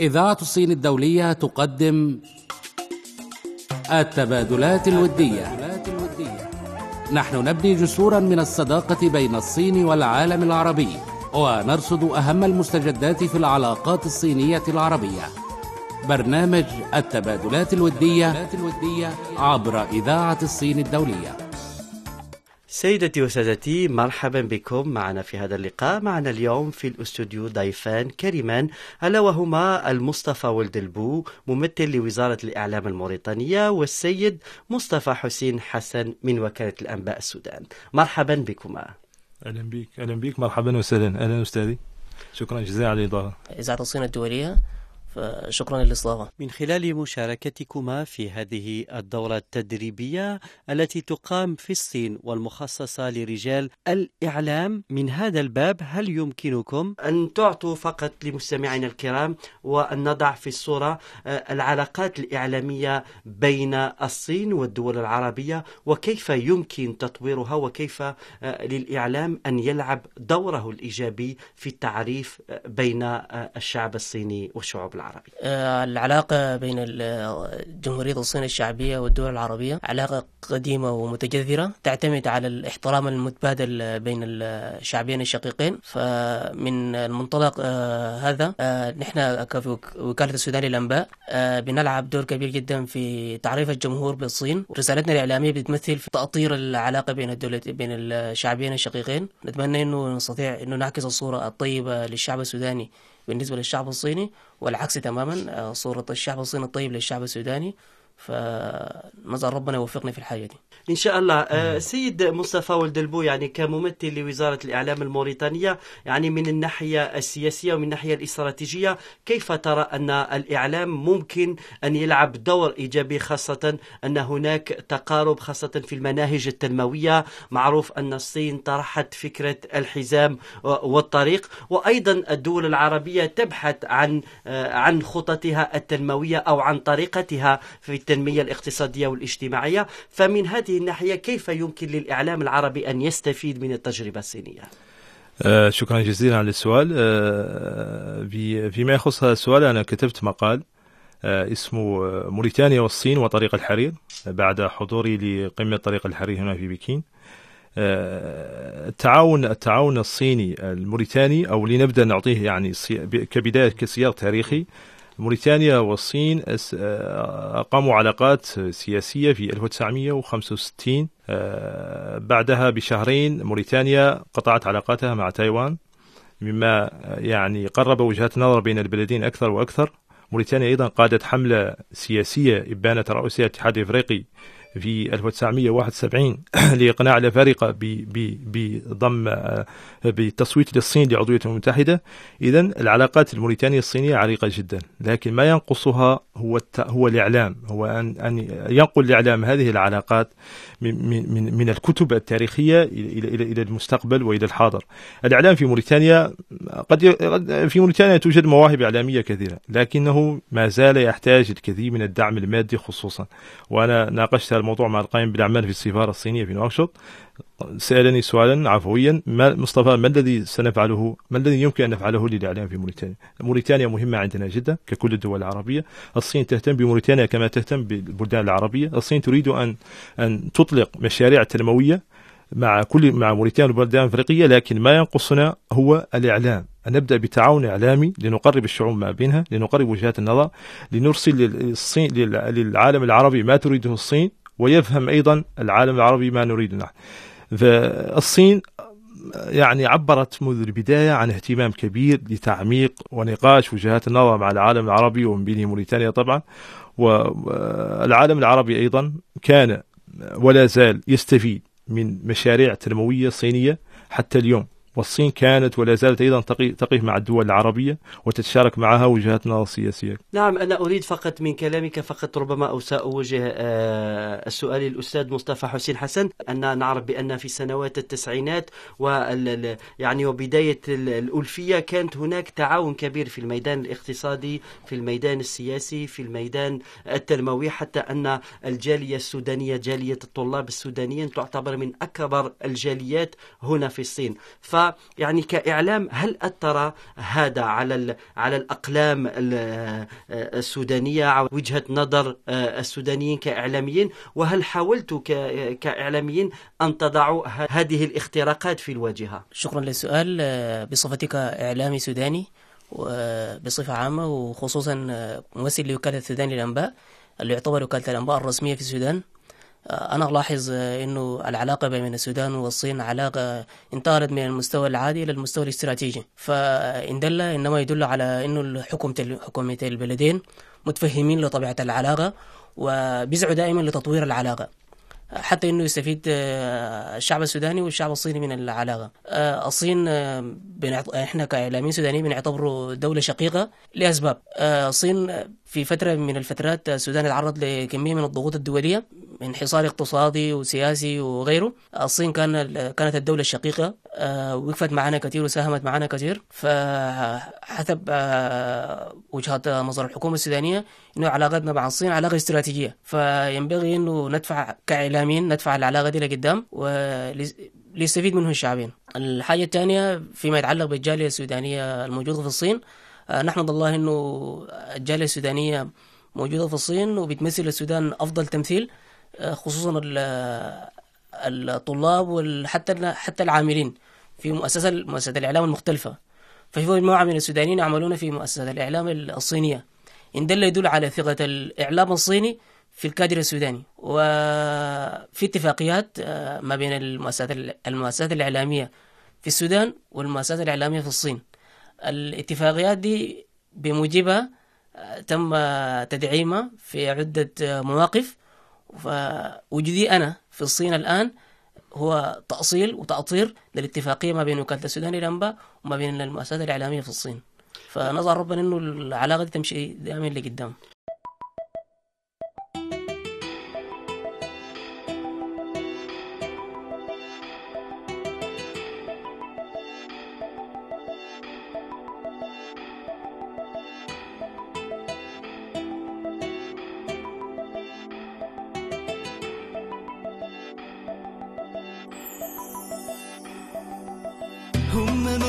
إذاعة الصين الدولية تقدم التبادلات الودية. نحن نبني جسورا من الصداقة بين الصين والعالم العربي ونرصد أهم المستجدات في العلاقات الصينية العربية. برنامج التبادلات الودية عبر إذاعة الصين الدولية. سيدتي وسادتي مرحبا بكم معنا في هذا اللقاء. معنا اليوم في الاستوديو ضيفان كريمان ألا وهما المصطفى ولد البو ممثل لوزارة الإعلام الموريتانية والسيد مصطفى حسين حسن من وكالة الأنباء السودان. مرحبا بكما. أهلا بك أهلا بك مرحبا وسهلا. أهلا أستاذي. شكرا جزيلا على الإضافة. إذاعة الصين الدولية. فشكرا للاستضافة. من خلال مشاركتكما في هذه الدورة التدريبية التي تقام في الصين والمخصصة لرجال الإعلام من هذا الباب هل يمكنكم أن تعطوا فقط لمستمعينا الكرام وأن نضع في الصورة آه، العلاقات الإعلامية بين الصين والدول العربية؟ وكيف يمكن تطويرها؟ وكيف آه، للإعلام أن يلعب دوره الإيجابي في التعريف آه، بين الشعب الصيني والشعوب العربية. آه، العلاقة بين جمهورية الصين الشعبية والدول العربية علاقة قديمة ومتجذرة تعتمد على الاحترام المتبادل بين الشعبين الشقيقين. فمن المنطلق آه، هذا آه، نحن كوكالة السودان للأنباء بنلعب دور كبير جدا في تعريف الجمهور بالصين. ورسالتنا الإعلامية بتمثل في تأطير العلاقة بين الدولة بين الشعبين الشقيقين. نتمنى إنه نستطيع إنه نعكس الصورة الطيبة للشعب السوداني بالنسبة للشعب الصيني والعكس تماما آه، صورة الشعب الصيني الطيب للشعب السوداني فنسأل ربنا يوفقنا في الحاجة دي. إن شاء الله. آه، سيد مصطفى ولد البو يعني كممثل لوزارة الإعلام الموريتانية يعني من الناحية السياسية ومن الناحية الاستراتيجية كيف ترى أن الإعلام ممكن أن يلعب دور إيجابي خاصة أن هناك تقارب خاصة في المناهج التنموية؟ معروف أن الصين طرحت فكرة الحزام والطريق وأيضا الدول العربية تبحث عن آه، عن خططها التنموية أو عن طريقتها في التنمية الاقتصادية والاجتماعية. فمن هذه الناحية كيف يمكن للإعلام العربي أن يستفيد من التجربة الصينية؟ آه شكرا جزيلا على السؤال. آه في- فيما يخص هذا السؤال أنا كتبت مقال آه اسمه موريتانيا والصين وطريق الحرير بعد حضوري لقمة طريق الحرير هنا في بكين. التعاون التعاون الصيني الموريتاني أو لنبدأ نعطيه يعني كبداية كسياق تاريخي موريتانيا والصين أقاموا علاقات سياسية في 1965 آه، بعدها بشهرين موريتانيا قطعت علاقاتها مع تايوان مما يعني قرب وجهات النظر بين البلدين أكثر وأكثر. موريتانيا أيضا قادت حملة سياسية إبانة رئيسها الاتحاد الإفريقي في 1971 لإقناع الأفارقة بضم آه، بالتصويت للصين لعضوية الأمم المتحدة إذا العلاقات الموريتانية الصينية عريقة جدا لكن ما ينقصها هو. هو الإعلام هو أن أن ينقل الإعلام هذه العلاقات من من من, الكتب التاريخية إلى إلى إلى المستقبل وإلى الحاضر الإعلام في موريتانيا قد في موريتانيا توجد مواهب إعلامية كثيرة لكنه ما زال يحتاج الكثير من الدعم المادي خصوصا وأنا ناقشت الموضوع مع القائم بالأعمال في السفارة الصينية في نواكشوط. سألني سؤالا عفويا ما مصطفى ما الذي سنفعله ما الذي يمكن أن نفعله للإعلام في موريتانيا؟ موريتانيا مهمة عندنا جدا ككل الدول العربية. الصين تهتم بموريتانيا كما تهتم بالبلدان العربية. الصين تريد أن أن تطلق مشاريع تنموية مع كل مع موريتانيا والبلدان الافريقيه لكن ما ينقصنا هو الإعلام. أن نبدأ بتعاون إعلامي لنقرب الشعوب ما بينها لنقرب وجهات النظر لنرسل للصين لل- للعالم العربي ما تريده الصين. ويفهم أيضا العالم العربي ما نريده نحن. فالصين يعني عبرت منذ البداية عن اهتمام كبير لتعميق ونقاش وجهات النظر مع العالم العربي ومن بينه موريتانيا طبعا. والعالم العربي أيضا كان ولا زال يستفيد من مشاريع تنموية صينية حتى اليوم. والصين كانت ولا زالت أيضا تقف مع الدول العربية وتتشارك معها وجهات نظر سياسية. نعم أنا أريد فقط من كلامك فقط ربما أو سأوجه آه، السؤال للأستاذ مصطفى حسين حسن. أن نعرف بأن في سنوات التسعينات وال يعني وبداية ال- الألفية كانت هناك تعاون كبير في الميدان الاقتصادي في الميدان السياسي في الميدان التنموي حتى أن الجالية السودانية جالية الطلاب السودانيين تعتبر من أكبر الجاليات هنا في الصين. ف يعني كإعلام هل أثر هذا على على الأقلام السودانية وجهة نظر السودانيين كإعلاميين؟ وهل حاولتوا كإعلاميين أن تضعوا هذه الاختراقات في الواجهة؟ شكرا للسؤال. بصفتك إعلامي سوداني بصفة عامة وخصوصا ممثل لوكالة السودان للأنباء اللي يعتبر وكالة الأنباء الرسمية في السودان. أنا ألاحظ أنه العلاقة بين السودان والصين علاقة انتقلت من المستوى العادي إلى المستوى الاستراتيجي فإن دل إنما يدل على أنه حكومة حكومة البلدين متفهمين لطبيعة العلاقة وبيسعوا دائما لتطوير العلاقة حتى إنه يستفيد الشعب السوداني والشعب الصيني من العلاقة. الصين إحنا كإعلاميين سودانيين بنعتبره دولة شقيقة لأسباب. الصين في فترة من الفترات السودان تعرض لكمية من الضغوط الدولية من حصار اقتصادي وسياسي وغيره. الصين كان كانت الدولة الشقيقة وقفت معنا كثير وساهمت معنا كثير فحسب وجهه نظر الحكومة السودانية إنه علاقتنا مع الصين علاقة استراتيجية فينبغي إنه ندفع كإعلاميين ندفع العلاقة دي لقدام وليستفيد منه الشعبين. الحاجة الثانية فيما يتعلق بالجالية السودانية الموجودة في الصين نحمد الله إنه الجالية السودانية موجودة في الصين وبتمثل السودان أفضل تمثيل خصوصا الطلاب وحتى حتى العاملين في مؤسسة مؤسسة الإعلام المختلفة. ففي مجموعة من السودانيين يعملون في مؤسسة الإعلام الصينية. إن دل يدل على ثقة الإعلام الصيني في الكادر السوداني. وفي اتفاقيات ما بين المؤسسات المؤسسات الإعلامية في السودان والمؤسسات الإعلامية في الصين. الاتفاقيات دي بموجبها تم تدعيمها في عدة مواقف. فوجودي أنا في الصين الآن هو تأصيل وتأطير للاتفاقية ما بين وكالة السودان للأنباء وما بين المؤسسات الإعلامية في الصين. فنظر ربنا إنه العلاقة دي تمشي دائما لقدام.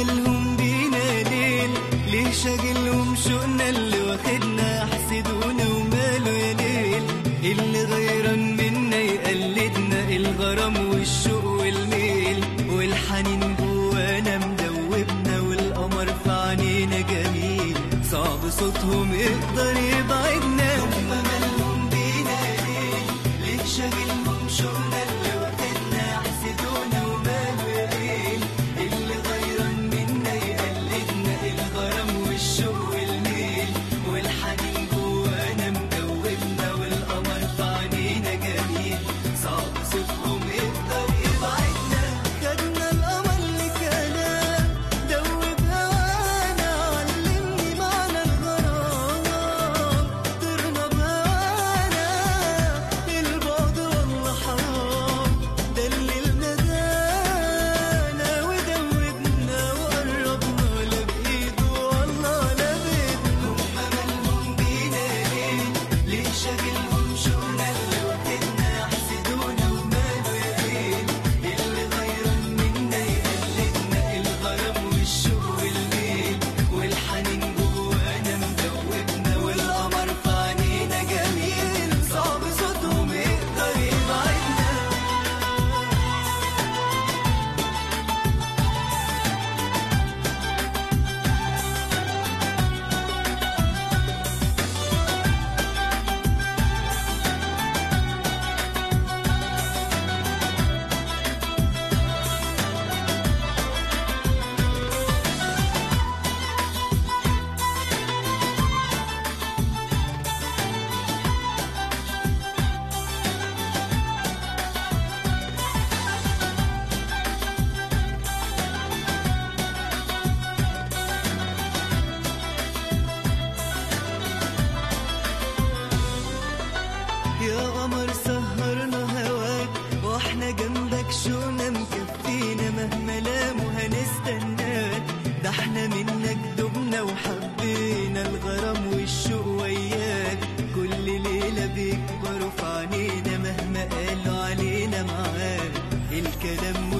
هم مالهم بينا ليل. ليه شاغلهم شوقنا اللي واخدنا حسدونا وماله يا ليل. اللي غيران منا يقلدنا الغرام والشوق والميل. والحنين جوانا مدوبنا والقمر في عينينا جميل. صعب صوتهم يقدر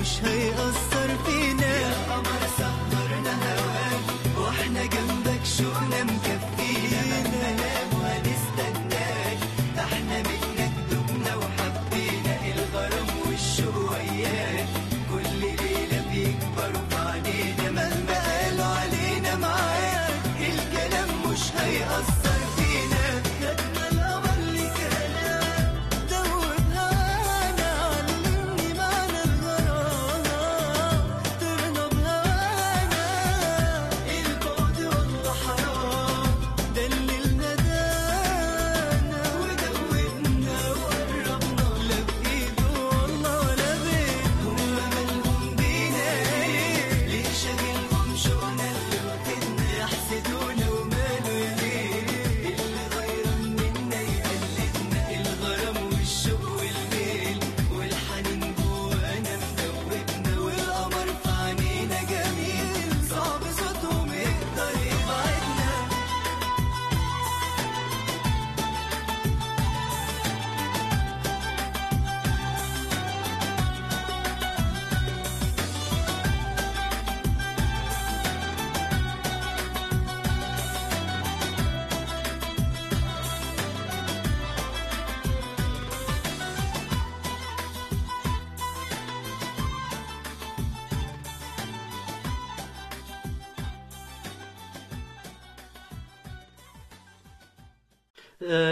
شيء أصلا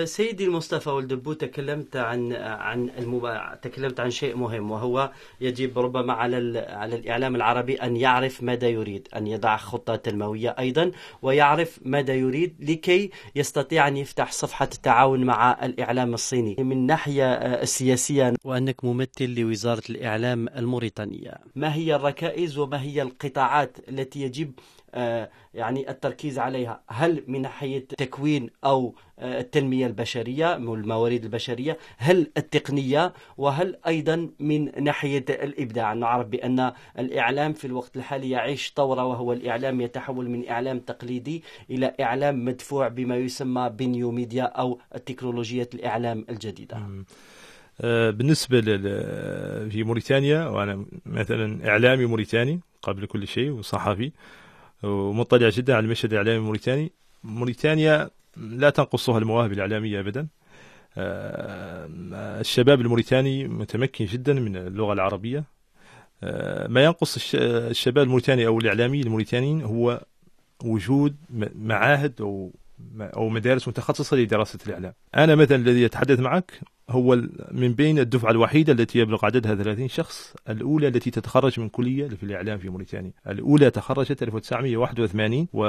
سيدي المصطفى والدبو تكلمت عن عن المبا... تكلمت عن شيء مهم وهو يجب ربما على ال... على الإعلام العربي أن يعرف ماذا يريد أن يضع خطة تنموية أيضا ويعرف ماذا يريد لكي يستطيع أن يفتح صفحة التعاون مع الإعلام الصيني. من ناحية آه، السياسية وأنك ممثل لوزارة الإعلام الموريتانية. ما هي الركائز وما هي القطاعات التي يجب آه، يعني التركيز عليها. هل من ناحية تكوين أو آه، التنمية البشرية والموارد البشرية هل التقنية وهل أيضا من ناحية الإبداع؟ نعرف بأن الإعلام في الوقت الحالي يعيش طورة وهو الإعلام يتحول من إعلام تقليدي إلى إعلام مدفوع بما يسمى بنيو ميديا أو تكنولوجية الإعلام الجديدة. آه، بالنسبة في موريتانيا وأنا مثلا إعلامي موريتاني قبل كل شيء وصحفي ومطلع جدا على المشهد الإعلامي الموريتاني موريتانيا لا تنقصها المواهب الإعلامية أبدا. آه، الشباب الموريتاني متمكن جدا من اللغة العربية. آه، ما ينقص الش- الشباب الموريتاني أو الإعلامي الموريتانيين هو وجود معاهد أو أو مدارس متخصصة لدراسة الإعلام. أنا مثلا الذي يتحدث معك هو من بين الدفعة الوحيدة التي يبلغ عددها 30 شخص الأولى التي تتخرج من كلية في الإعلام في موريتانيا. الأولى تخرجت 1981 و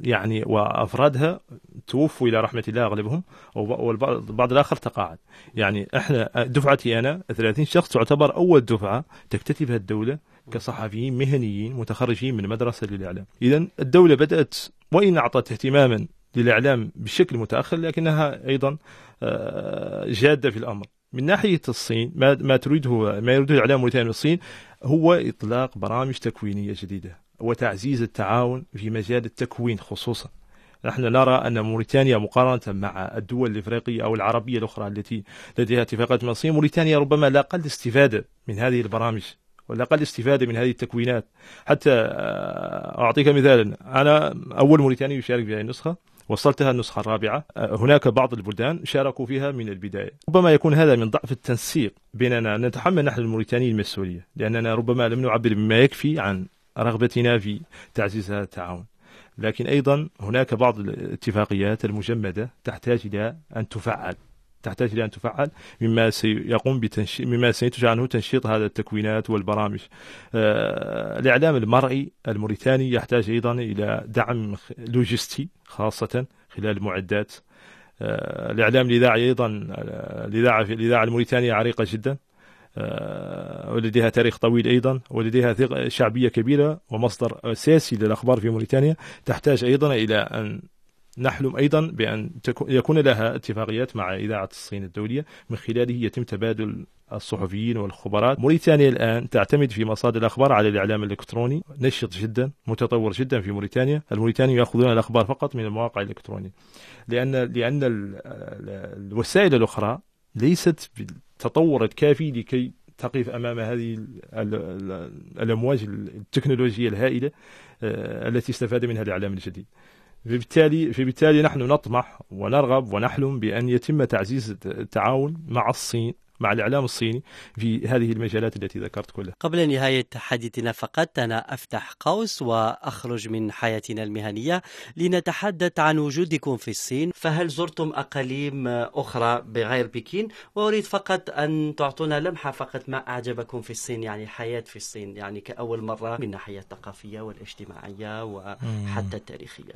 يعني وأفرادها توفوا إلى رحمة الله أغلبهم والبعض البعض الآخر تقاعد. يعني إحنا دفعتي أنا 30 شخص تعتبر أول دفعة تكتتبها الدولة كصحفيين مهنيين متخرجين من مدرسة للإعلام. إذا الدولة بدأت وإن أعطت اهتماما للإعلام بشكل متأخر لكنها أيضا آه، جادة في الأمر. من ناحية الصين ما ما تريده ما يريده الإعلام الموريتاني من الصين هو إطلاق برامج تكوينية جديدة وتعزيز التعاون في مجال التكوين خصوصا. نحن نرى أن موريتانيا مقارنة مع الدول الإفريقية أو العربية الأخرى التي لديها اتفاقات مع الصين موريتانيا ربما لا أقل استفادة من هذه البرامج ولا أقل استفادة من هذه التكوينات. حتى آه، أعطيك مثالا أنا أول موريتاني يشارك في هذه النسخة. وصلتها النسخة الرابعة. آه، هناك بعض البلدان شاركوا فيها من البداية. ربما يكون هذا من ضعف التنسيق بيننا. نتحمل نحن الموريتانيين المسؤولية لأننا ربما لم نعبر بما يكفي عن رغبتنا في تعزيز هذا التعاون. لكن أيضا هناك بعض الاتفاقيات المجمدة تحتاج إلى أن تفعل. تحتاج إلى أن تفعل مما سيقوم بتنشي مما سينتج عنه تنشيط هذا التكوينات والبرامج. آه، الإعلام المرئي الموريتاني يحتاج أيضا إلى دعم لوجستي خاصة خلال المعدات. آه، الإعلام الإذاعي أيضا آه، الإذاعة في الإذاعة الموريتانية عريقة جدا. آه، ولديها تاريخ طويل أيضا ولديها شعبية كبيرة ومصدر أساسي للأخبار في موريتانيا. تحتاج أيضا إلى أن نحلم أيضا بأن يكون لها اتفاقيات مع إذاعة الصين الدولية من خلاله يتم تبادل الصحفيين والخبراء. موريتانيا الآن تعتمد في مصادر الأخبار على الإعلام الإلكتروني نشط جدا متطور جدا في موريتانيا. الموريتاني يأخذون الأخبار فقط من المواقع الإلكترونية. لأن لأن ال- ال- الوسائل الأخرى ليست بالتطور الكافي لكي تقف أمام هذه ال- ال- ال- الأمواج التكنولوجية الهائلة آه، التي استفاد منها الإعلام الجديد. فبالتالي فبالتالي نحن نطمح ونرغب ونحلم بأن يتم تعزيز التعاون مع الصين. مع الإعلام الصيني في هذه المجالات التي ذكرت كلها. قبل نهاية حديثنا فقط أنا أفتح قوس وأخرج من حياتنا المهنية لنتحدث عن وجودكم في الصين. فهل زرتم أقاليم أخرى بغير بكين؟ وأريد فقط أن تعطونا لمحة فقط ما أعجبكم في الصين يعني الحياة في الصين يعني كأول مرة من الناحية الثقافية والاجتماعية وحتى التاريخية.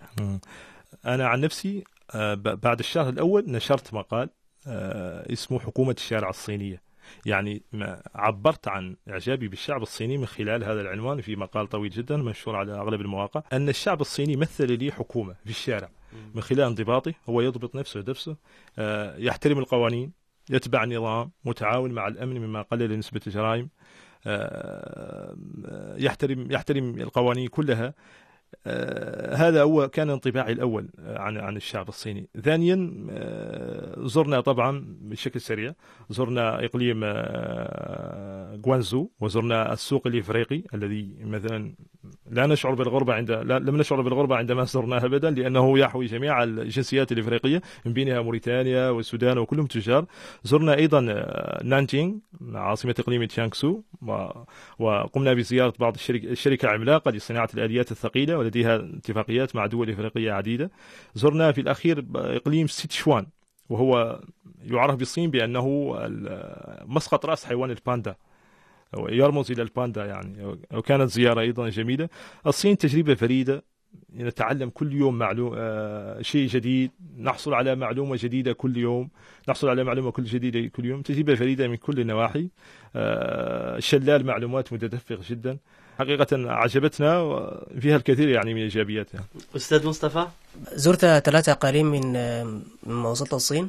أنا عن نفسي آه، بعد الشهر الأول نشرت مقال اسمه حكومة الشارع الصينية. يعني ما عبرت عن إعجابي بالشعب الصيني من خلال هذا العنوان في مقال طويل جدا منشور على أغلب المواقع أن الشعب الصيني مثل لي حكومة في الشارع من خلال انضباطه. هو يضبط نفسه بنفسه آه، يحترم القوانين يتبع نظام متعاون مع الأمن مما قلل نسبه الجرائم آه، يحترم يحترم القوانين كلها آه، هذا هو كان انطباعي الأول آه، عن عن الشعب الصيني. ثانيا آه، زرنا طبعا بشكل سريع زرنا إقليم آه، غوانزو وزرنا السوق الإفريقي الذي مثلا لا نشعر بالغربة عند لا لم نشعر بالغربة عندما زرناه ابدا لأنه يحوي جميع الجنسيات الإفريقية من بينها موريتانيا والسودان وكلهم تجار. زرنا أيضا آه، نانجينغ عاصمة إقليم تشانغسو و- وقمنا بزيارة بعض الشركة الشركة عملاقه لصناعة الآليات الثقيلة ولديها اتفاقيات مع دول إفريقية عديدة. زرنا في الأخير إقليم سيتشوان وهو يعرف بالصين بأنه ال- مسقط رأس حيوان الباندا يرمز إلى الباندا يعني وكانت زيارة أيضا جميلة. الصين تجربة فريدة نتعلم كل يوم معلوم آه شيء جديد نحصل على معلومة جديدة كل يوم نحصل على معلومة كل جديدة كل يوم تجربة فريدة من كل النواحي آه شلال معلومات متدفق جدا حقيقة عجبتنا وفيها الكثير يعني من ايجابياتها أستاذ مصطفى؟ زرت ثلاثة أقاليم من من وسط الصين.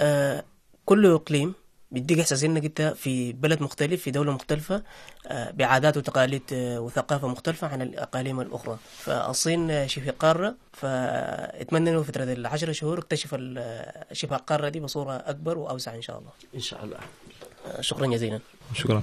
آه، كل إقليم بيديك إحساس إنك أنت في بلد مختلف في دولة مختلفة آه، بعادات وتقاليد آه، وثقافة مختلفة عن الأقاليم الأخرى. فالصين شبه قارة فأتمنى إنه فترة العشر شهور اكتشف شبه القارة دي بصورة أكبر وأوسع إن شاء الله. إن شاء الله. شكرا جزيلا. شكرا.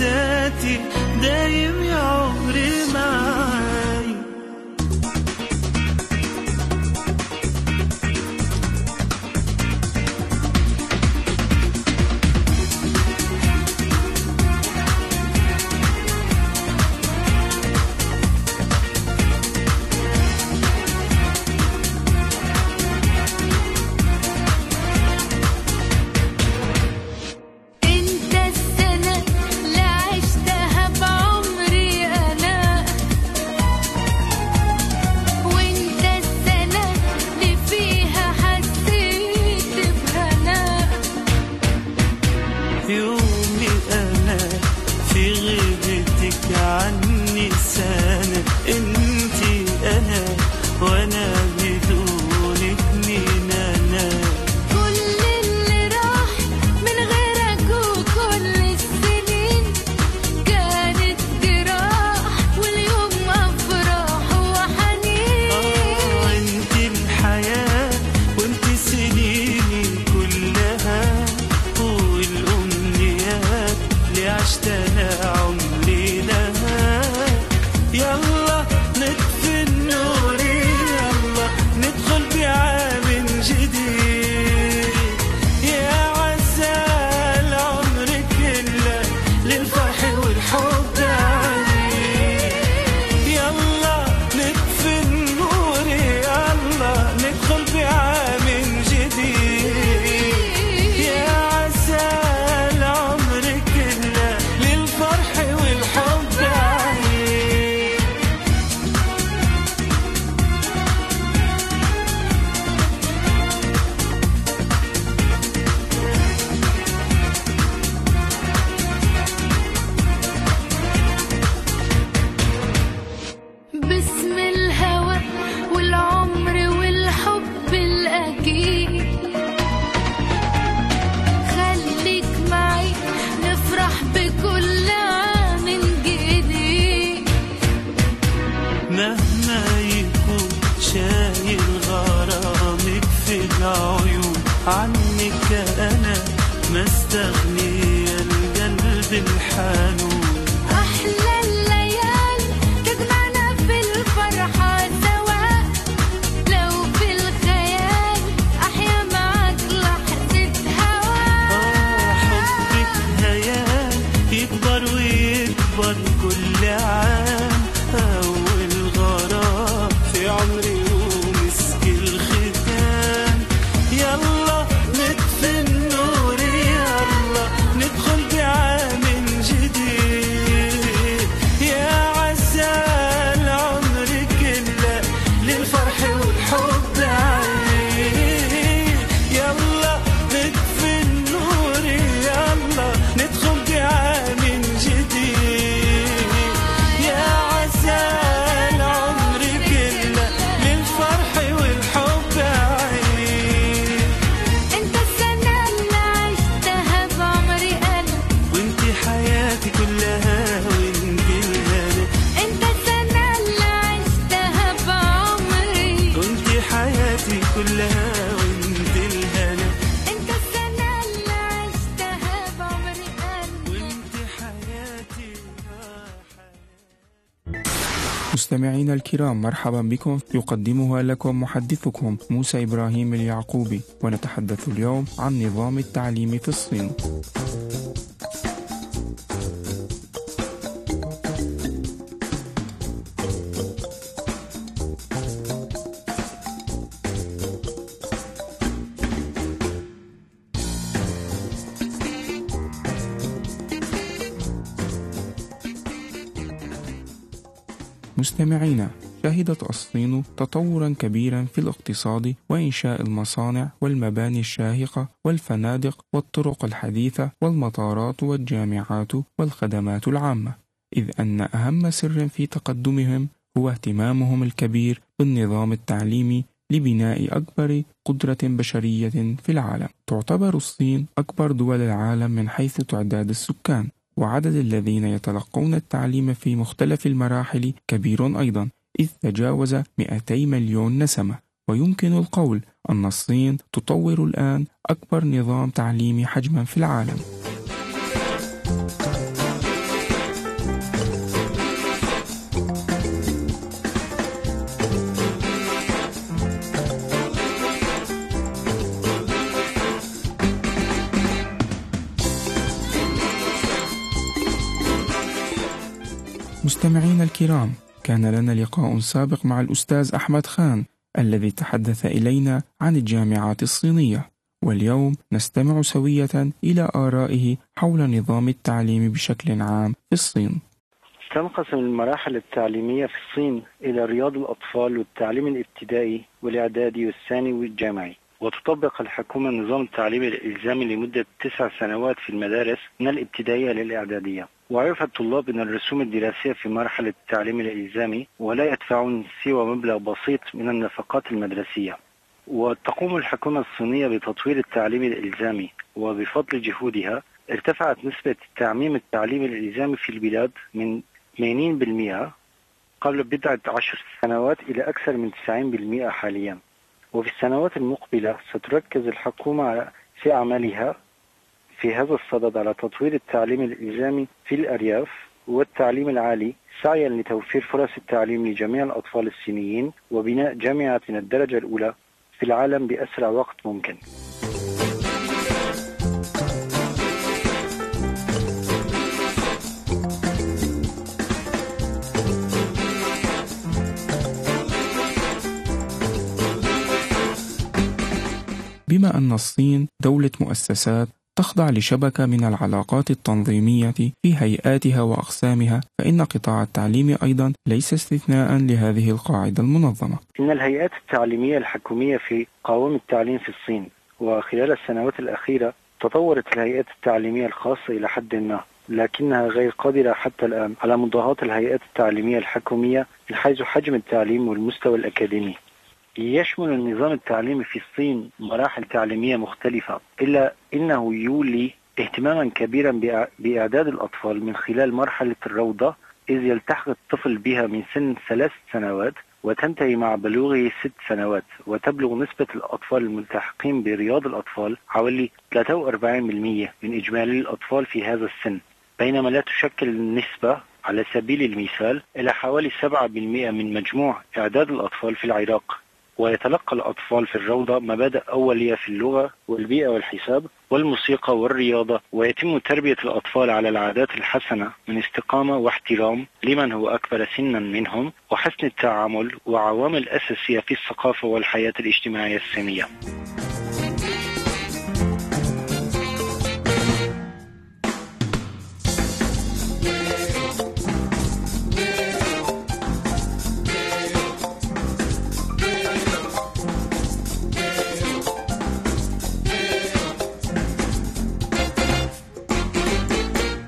وذاتي دايم الكرام مرحبا بكم. يقدمها لكم محدثكم موسى إبراهيم اليعقوبي ونتحدث اليوم عن نظام التعليم في الصين. مستمعينا شهدت الصين تطورا كبيرا في الاقتصاد وإنشاء المصانع والمباني الشاهقة والفنادق والطرق الحديثة والمطارات والجامعات والخدمات العامة. إذ أن أهم سر في تقدمهم هو اهتمامهم الكبير بالنظام التعليمي لبناء أكبر قدرة بشرية في العالم. تعتبر الصين أكبر دول العالم من حيث تعداد السكان. وعدد الذين يتلقون التعليم في مختلف المراحل كبير أيضا إذ تجاوز 200 مليون نسمة. ويمكن القول أن الصين تطور الآن أكبر نظام تعليمي حجما في العالم. مستمعينا الكرام كان لنا لقاء سابق مع الأستاذ أحمد خان الذي تحدث إلينا عن الجامعات الصينية. واليوم نستمع سوية إلى آرائه حول نظام التعليم بشكل عام في الصين. تنقسم المراحل التعليمية في الصين إلى رياض الأطفال والتعليم الابتدائي والإعدادي والثانوي والجامعي. وتطبق الحكومة نظام التعليم الإلزامي لمدة تسع سنوات في المدارس من الابتدائية للإعدادية. ويعرف الطلاب أن الرسوم الدراسية في مرحلة التعليم الإلزامي ولا يدفعون سوى مبلغ بسيط من النفقات المدرسية. وتقوم الحكومة الصينية بتطوير التعليم الإلزامي وبفضل جهودها ارتفعت نسبة تعميم التعليم الإلزامي في البلاد من 80% قبل بضعة عشر سنوات إلى أكثر من 90% حاليا. وفي السنوات المقبلة ستركز الحكومة في أعمالها في هذا الصدد على تطوير التعليم الإلزامي في الأرياف والتعليم العالي سعيا لتوفير فرص التعليم لجميع الأطفال الصينيين وبناء جامعة من الدرجة الأولى في العالم بأسرع وقت ممكن. بما أن الصين دولة مؤسسات تخضع لشبكة من العلاقات التنظيمية في هيئاتها وأقسامها فإن قطاع التعليم أيضا ليس استثناء لهذه القاعدة المنظمة. إن الهيئات التعليمية الحكومية في قوام التعليم في الصين وخلال السنوات الأخيرة تطورت الهيئات التعليمية الخاصة إلى حد ما لكنها غير قادرة حتى الآن على مضاهاة الهيئات التعليمية الحكومية من حيث حجم التعليم والمستوى الأكاديمي. يشمل النظام التعليمي في الصين مراحل تعليمية مختلفة إلا إنه يولي اهتماما كبيرا بإع- بإعداد الأطفال من خلال مرحلة الروضة إذ يلتحق الطفل بها من سن ثلاث سنوات وتنتهي مع بلوغه ست سنوات وتبلغ نسبة الأطفال الملتحقين برياض الأطفال حوالي 43% من إجمالي الأطفال في هذا السن بينما لا تشكل النسبة على سبيل المثال إلى حوالي 7% من مجموع إعداد الأطفال في العراق. ويتلقى الأطفال في الروضة مبادئ أولية في اللغة والبيئة والحساب والموسيقى والرياضة ويتم تربية الأطفال على العادات الحسنة من استقامة واحترام لمن هو أكبر سنا منهم وحسن التعامل وعوامل أساسية في الثقافة والحياة الاجتماعية السامية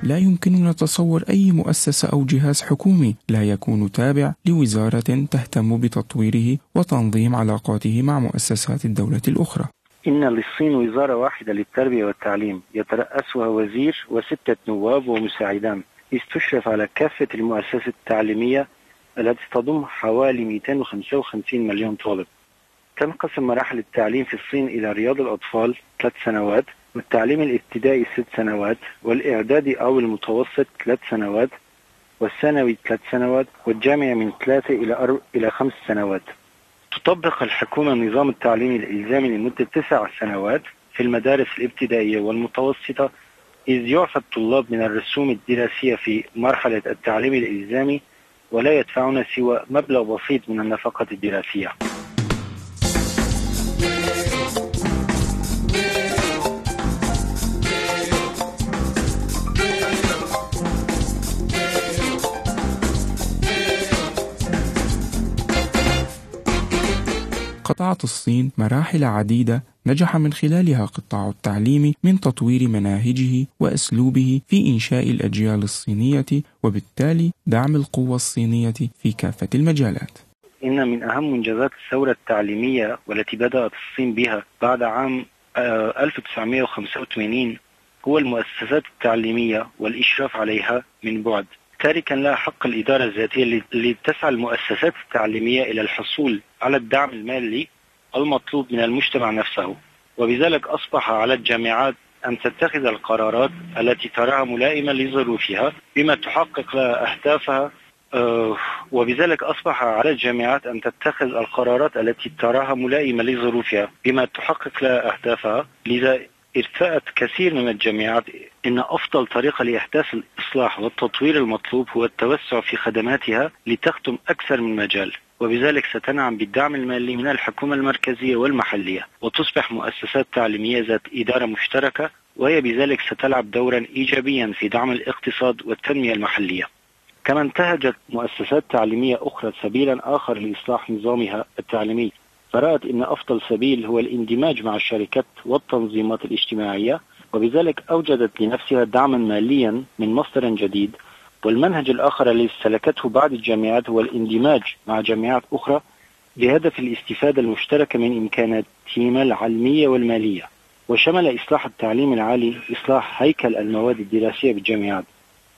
لا يمكننا تصور أي مؤسسة أو جهاز حكومي. لا يكون تابع لوزارة تهتم بتطويره وتنظيم علاقاته مع مؤسسات الدولة الأخرى. إن للصين وزارة واحدة للتربية والتعليم يترأسها وزير وستة نواب ومساعدان. إذ تشرف على كافة المؤسسات التعليمية التي تضم حوالي 255 مليون طالب. تنقسم مراحل التعليم في الصين إلى رياض الأطفال ثلاث سنوات والتعليم الابتدائي ست سنوات والإعدادي أو المتوسط ثلاث سنوات والثانوي ثلاث سنوات والجامعة من ثلاثة إلى أرب... إلى خمس سنوات. تطبق الحكومة نظام التعليم الإلزامي لمدة تسع سنوات في المدارس الابتدائية والمتوسطة إذ يعفى الطلاب من الرسوم الدراسية في مرحلة التعليم الإلزامي ولا يدفعون سوى مبلغ بسيط من النفقة الدراسية. قطعت الصين مراحل عديدة نجح من خلالها قطاع التعليم من تطوير مناهجه وأسلوبه في إنشاء الأجيال الصينية وبالتالي دعم القوة الصينية في كافة المجالات. إن من أهم منجزات الثورة التعليمية والتي بدأت الصين بها بعد عام آه، 1985 هو المؤسسات التعليمية والإشراف عليها من بعد تاركا لها حق الإدارة الذاتية اللي- تسعى المؤسسات التعليمية إلى الحصول على الدعم المالي المطلوب من المجتمع نفسه. وبذلك أصبح على الجامعات أن تتخذ القرارات التي تراها ملائمة لظروفها بما تحقق لها أهدافها. آه، وبذلك أصبح على الجامعات أن تتخذ القرارات التي تراها ملائمة لظروفها بما تحقق لها أهدافها. لذا ارتأت كثير من الجامعات أن أفضل طريقة لإحداث الإصلاح والتطوير المطلوب هو التوسع في خدماتها لتخدم أكثر من مجال وبذلك ستنعم بالدعم المالي من الحكومة المركزية والمحلية وتصبح مؤسسات تعليمية ذات إدارة مشتركة وهي بذلك ستلعب دورا إيجابيا في دعم الاقتصاد والتنمية المحلية. كما انتهجت مؤسسات تعليمية أخرى سبيلا آخر لإصلاح نظامها التعليمي. فرأت أن أفضل سبيل هو الاندماج مع الشركات والتنظيمات الاجتماعية وبذلك أوجدت لنفسها دعما ماليا من مصدر جديد والمنهج الآخر الذي سلكته بعض الجامعات هو الاندماج مع جامعات أخرى بهدف الاستفادة المشتركة من إمكاناتهما العلمية والمالية وشمل إصلاح التعليم العالي إصلاح هيكل المواد الدراسية بالجامعات.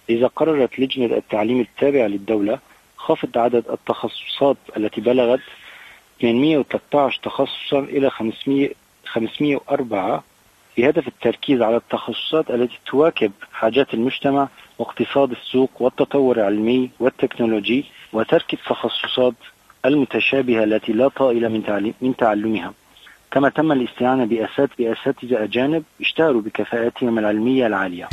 إذا قررت لجنة التعليم التابعة للدولة خفض عدد التخصصات التي بلغت 813 تخصصا إلى 500 504 بهدف التركيز على التخصصات التي تواكب حاجات المجتمع واقتصاد السوق والتطور العلمي والتكنولوجي وترك التخصصات المتشابهة التي لا طائل من من تعلمها. كما تم الاستعانة بأسات بأساتذة أجانب اشتهروا بكفاءاتهم العلمية العالية.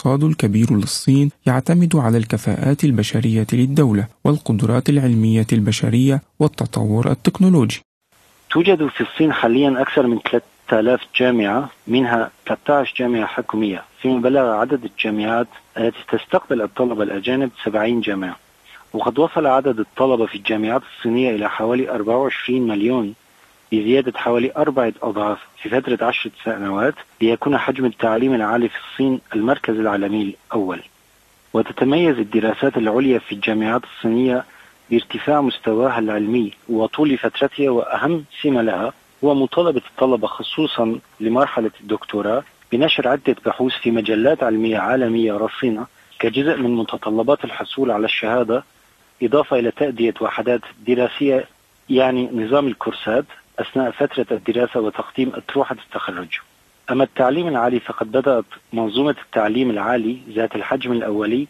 الاقتصاد الكبير للصين يعتمد على الكفاءات البشرية للدولة والقدرات العلمية البشرية والتطور التكنولوجي. توجد في الصين حاليا أكثر من 3000 جامعة منها 13 جامعة حكومية. فيما بلغ عدد الجامعات التي تستقبل الطلبة الأجانب 70 جامعة. وقد وصل عدد الطلبة في الجامعات الصينية إلى حوالي 24 مليون بزيادة حوالي أربعة أضعاف. في فترة عشرة سنوات ليكون حجم التعليم العالي في الصين المركز العالمي الأول. وتتميز الدراسات العليا في الجامعات الصينية بارتفاع مستواها العلمي وطول فترتها وأهم سمة لها هو مطالبة الطلبة خصوصا لمرحلة الدكتوراه بنشر عدة بحوث في مجلات علمية عالمية رصينة كجزء من متطلبات الحصول على الشهادة إضافة إلى تأدية وحدات دراسية يعني نظام الكورسات أثناء فترة الدراسة وتقديم أطروحة التخرج. أما التعليم العالي فقد بدأت منظومة التعليم العالي ذات الحجم الأولي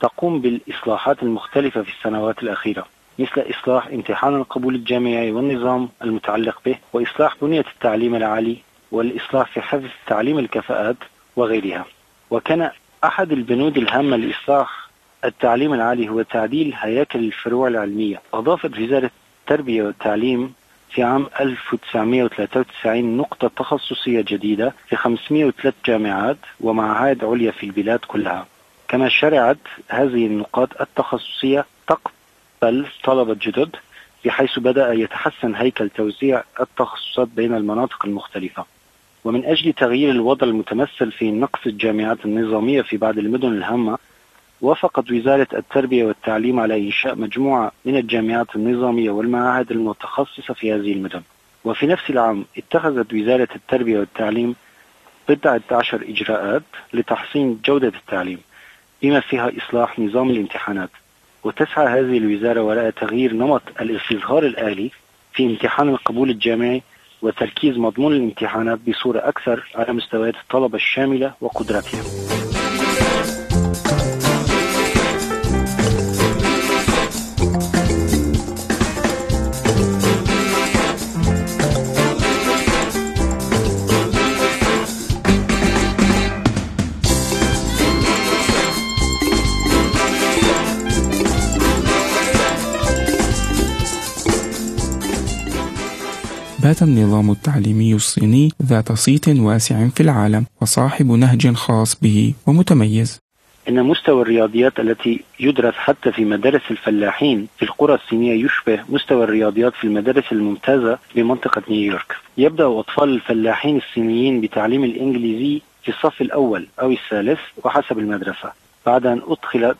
تقوم بالإصلاحات المختلفة في السنوات الأخيرة مثل إصلاح امتحان القبول الجامعي والنظام المتعلق به وإصلاح بنية التعليم العالي والإصلاح في حفظ تعليم الكفاءات وغيرها. وكان أحد البنود الهامة لإصلاح التعليم العالي هو تعديل هياكل الفروع العلمية. أضافت وزارة التربية والتعليم في عام 1993 نقطة تخصصية جديدة في 503 جامعات ومعاهد عليا في البلاد كلها. كما شرعت هذه النقاط التخصصية تقبل طلبة جدد بحيث بدأ يتحسن هيكل توزيع التخصصات بين المناطق المختلفة. ومن أجل تغيير الوضع المتمثل في نقص الجامعات النظامية في بعض المدن الهامة وافقت وزارة التربية والتعليم على إنشاء مجموعة من الجامعات النظامية والمعاهد المتخصصة في هذه المدن. وفي نفس العام اتخذت وزارة التربية والتعليم بضعة عشر إجراءات لتحسين جودة التعليم بما فيها إصلاح نظام الامتحانات. وتسعى هذه الوزارة وراء تغيير نمط الاستظهار الآلي في امتحان القبول الجامعي وتركيز مضمون الامتحانات بصورة أكثر على مستويات الطلبة الشاملة وقدراتهم. بات النظام التعليمي الصيني ذات صيت واسع في العالم وصاحب نهج خاص به ومتميز. إن مستوى الرياضيات التي يدرس حتى في مدارس الفلاحين في القرى الصينية يشبه مستوى الرياضيات في المدارس الممتازة بمنطقة نيويورك. يبدأ أطفال الفلاحين الصينيين بتعليم الإنجليزي في الصف الأول أو الثالث وحسب المدرسة بعد أن أدخلت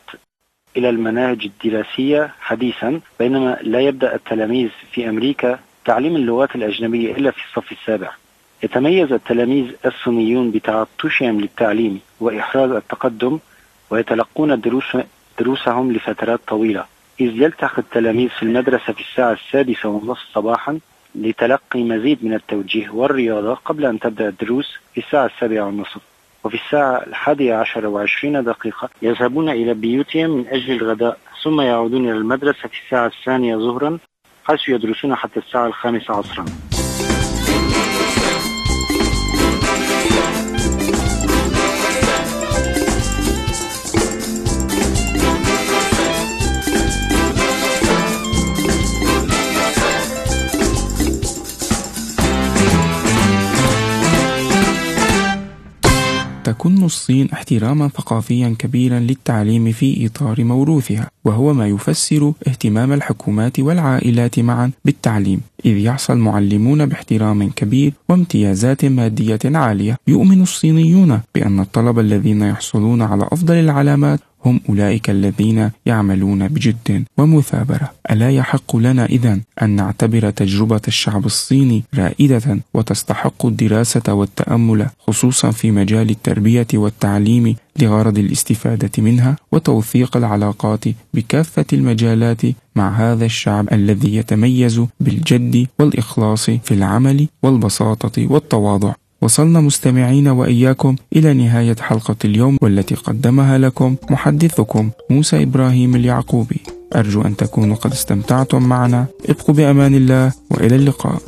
إلى المناهج الدراسية حديثا بينما لا يبدأ التلاميذ في أمريكا تعليم اللغات الأجنبية إلا في الصف السابع. يتميز التلاميذ الصينيون بتعطشهم للتعليم وإحراز التقدم ويتلقون دروس دروسهم لفترات طويلة. إذ يلتحق التلاميذ في المدرسة في الساعة السادسة والنصف صباحا لتلقي مزيد من التوجيه والرياضة قبل أن تبدأ الدروس في الساعة السابعة والنصف وفي الساعة الحادية عشر وعشرين دقيقة يذهبون إلى بيوتهم من أجل الغداء ثم يعودون إلى المدرسة في الساعة الثانية ظهرا حيث يدرسون حتى الساعة الخامسة عصرا. تكن الصين احتراما ثقافيا كبيرا للتعليم في إطار موروثها وهو ما يفسر اهتمام الحكومات والعائلات معا بالتعليم إذ يحصى المعلمون باحترام كبير وامتيازات مادية عالية يؤمن الصينيون بأن الطلبة الذين يحصلون على أفضل العلامات هم أولئك الذين يعملون بجد ومثابرة. ألا يحق لنا إذا أن نعتبر تجربة الشعب الصيني رائدة وتستحق الدراسة والتأمل خصوصا في مجال التربية والتعليم لغرض الاستفادة منها وتوثيق العلاقات بكافة المجالات مع هذا الشعب الذي يتميز بالجد والإخلاص في العمل والبساطة والتواضع. وصلنا مستمعين وإياكم إلى نهاية حلقة اليوم والتي قدمها لكم محدثكم موسى إبراهيم اليعقوبي. أرجو أن تكونوا قد استمتعتم معنا. ابقوا بأمان الله وإلى اللقاء.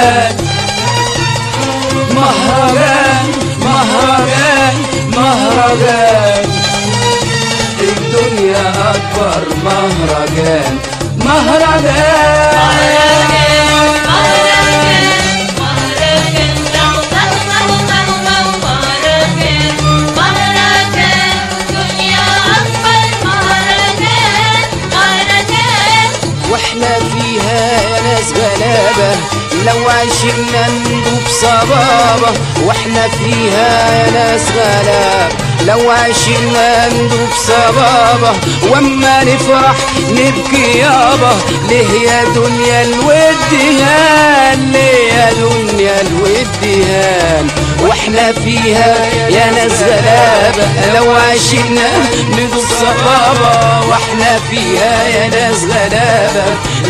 مهرجان. مهرجان مهرجان مهرجان. الدنيا أكبر مهرجان مهرجان. وإحنا فيها ناس غلابة لو عشنا ندوب صبابة وإحنا فيها يا ناس غلابة لو عشنا ندوب صبابة وأما نفرح نبكي يابا ليه يا دنيا الود هان ليه يا دنيا الود هان وإحنا فيها يا ناس غلابة لو عشنا ندوب صبابة وإحنا فيها يا ناس غلابة.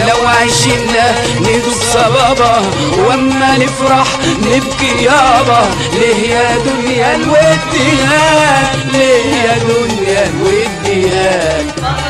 لو عشنا ندوب صبابة وأما نفرح نبكي يابا. ليه يا دنيا الود ليه يا دنيا الود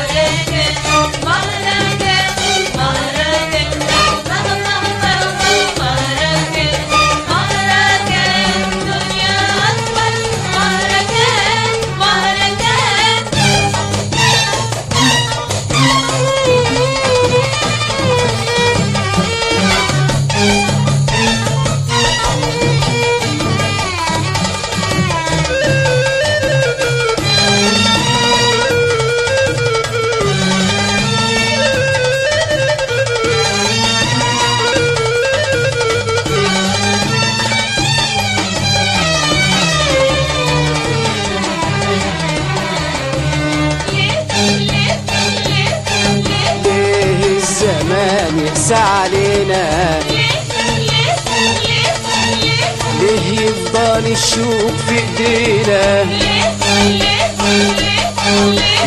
ايدينا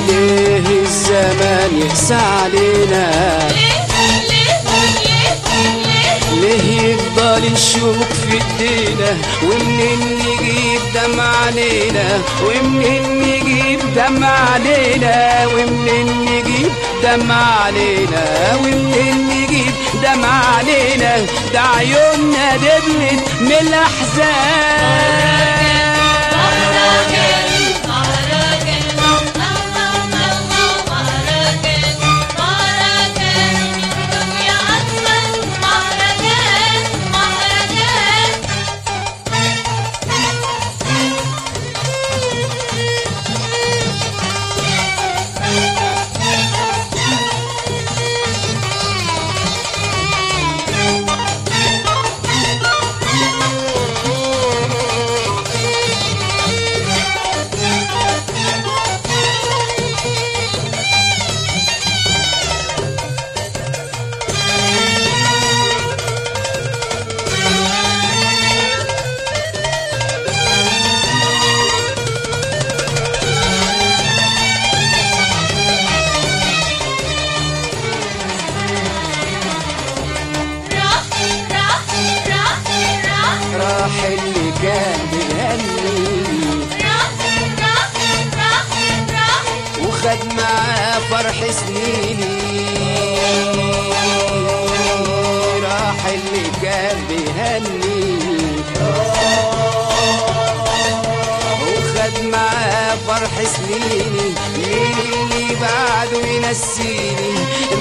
ليه الزمان يقسى علينا؟ ليه يفضل الشوك في إيدينا؟ ومنين نجيب دمع علينا؟ ومنين نجيب دمع علينا؟ ومنين نجيب دمع علينا؟ ومنين نجيب دمع علينا؟ ده عيوننا دبلت من الأحزان.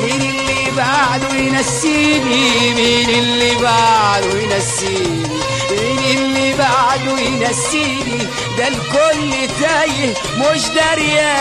مين اللي بعده ينسيني مين اللي بعده ينسيني مين اللي بعده ينسيني. ده الكل تايه مش دريان